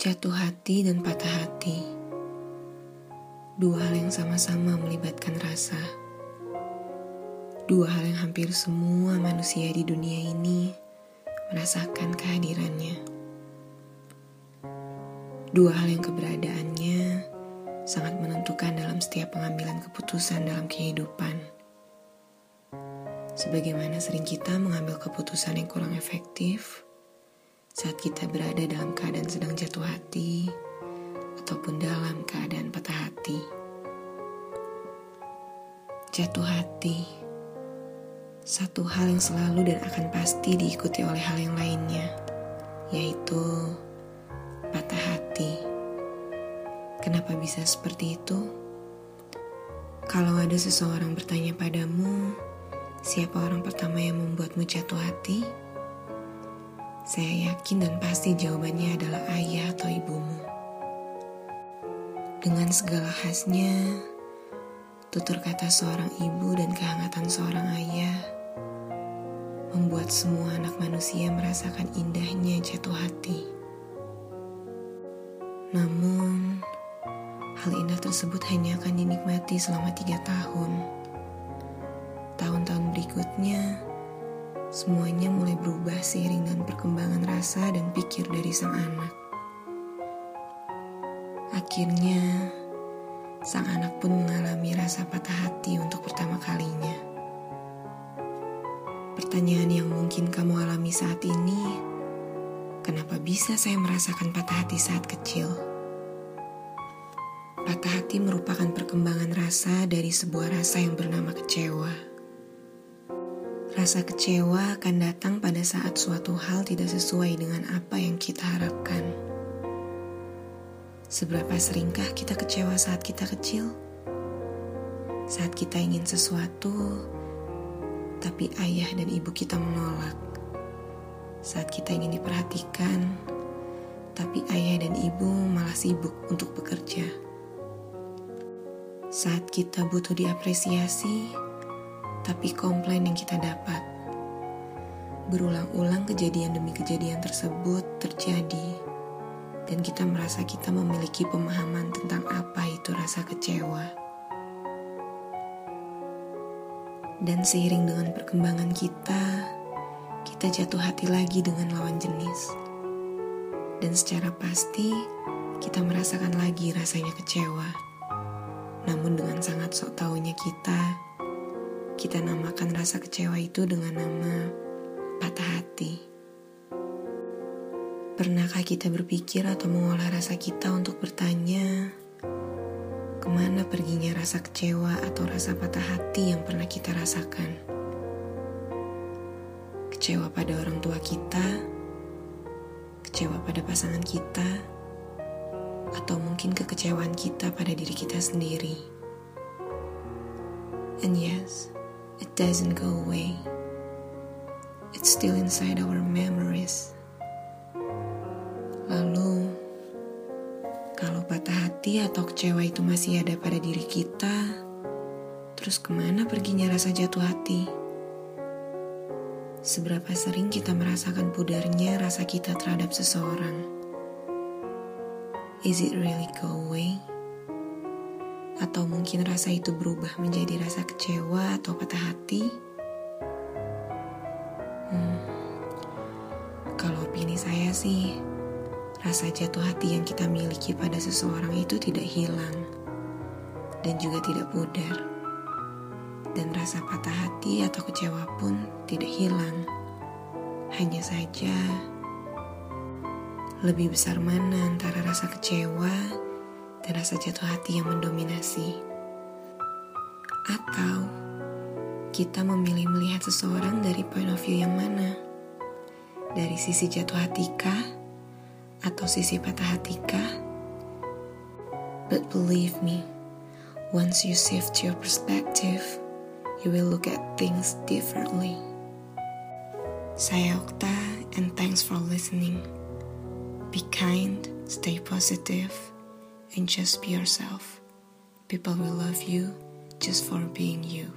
Jatuh hati dan patah hati, dua hal yang sama-sama melibatkan rasa. Dua hal yang hampir semua manusia di dunia ini merasakan kehadirannya. Dua hal yang keberadaannya sangat menentukan dalam setiap pengambilan keputusan dalam kehidupan. Sebagaimana sering kita mengambil keputusan yang kurang efektif saat kita berada dalam keadaan sedang jatuh hati ataupun dalam keadaan patah hati. Jatuh hati, satu hal yang selalu dan akan pasti diikuti oleh hal yang lainnya, yaitu patah hati. Kenapa bisa seperti itu? Kalau ada seseorang bertanya padamu, siapa orang pertama yang membuatmu jatuh hati? Saya yakin dan pasti jawabannya adalah ayah atau ibumu. Dengan segala khasnya, tutur kata seorang ibu dan kehangatan seorang ayah membuat semua anak manusia merasakan indahnya jatuh hati. Namun, hal indah tersebut hanya akan dinikmati selama tiga tahun. Berikutnya, Semuanya mulai berubah seiring dengan perkembangan rasa dan pikir dari sang anak. Akhirnya, sang anak pun mengalami rasa patah hati untuk pertama kalinya. Pertanyaan yang mungkin kamu alami saat ini, kenapa bisa saya merasakan patah hati saat kecil? Patah hati merupakan perkembangan rasa dari sebuah rasa yang bernama kecewa. Rasa kecewa akan datang pada saat suatu hal tidak sesuai dengan apa yang kita harapkan. Seberapa seringkah kita kecewa saat kita kecil? Saat kita ingin sesuatu, tapi ayah dan ibu kita menolak. Saat kita ingin diperhatikan, tapi ayah dan ibu malah sibuk untuk bekerja. Saat kita butuh diapresiasi, tapi komplain yang kita dapat. Berulang-ulang kejadian demi kejadian tersebut terjadi, dan kita merasa kita memiliki pemahaman tentang apa itu rasa kecewa. Dan seiring dengan perkembangan kita, kita jatuh hati lagi dengan lawan jenis. Dan secara pasti, kita merasakan lagi rasanya kecewa. Namun dengan sangat sok taunya kita, kita namakan rasa kecewa itu dengan nama patah hati. Pernahkah kita berpikir atau mengolah rasa kita untuk bertanya, ke mana perginya rasa kecewa atau rasa patah hati yang pernah kita rasakan? Kecewa pada orang tua kita, kecewa pada pasangan kita, atau mungkin kekecewaan kita pada diri kita sendiri. And yes, it doesn't go away. It's still inside our memories. Lalu, kalau patah hati atau kecewa itu masih ada pada diri kita, terus ke mana perginya rasa jatuh hati? Seberapa sering kita merasakan pudarnya rasa kita terhadap seseorang? Is it really go away? Atau mungkin rasa itu berubah menjadi rasa kecewa atau patah hati? Hmm, kalau opini saya sih, rasa jatuh hati yang kita miliki pada seseorang itu tidak hilang dan juga tidak pudar. Dan rasa patah hati atau kecewa pun tidak hilang. Hanya saja, lebih besar mana antara rasa kecewa dan rasa jatuh hati yang mendominasi. Atau kita memilih melihat seseorang dari point of view yang mana? Dari sisi jatuh hatikah? Atau sisi patah hatikah? But believe me, once you shift your perspective, you will look at things differently. Saya Okta, and thanks for listening. Be kind, stay positive and just be yourself. People will love you just for being you.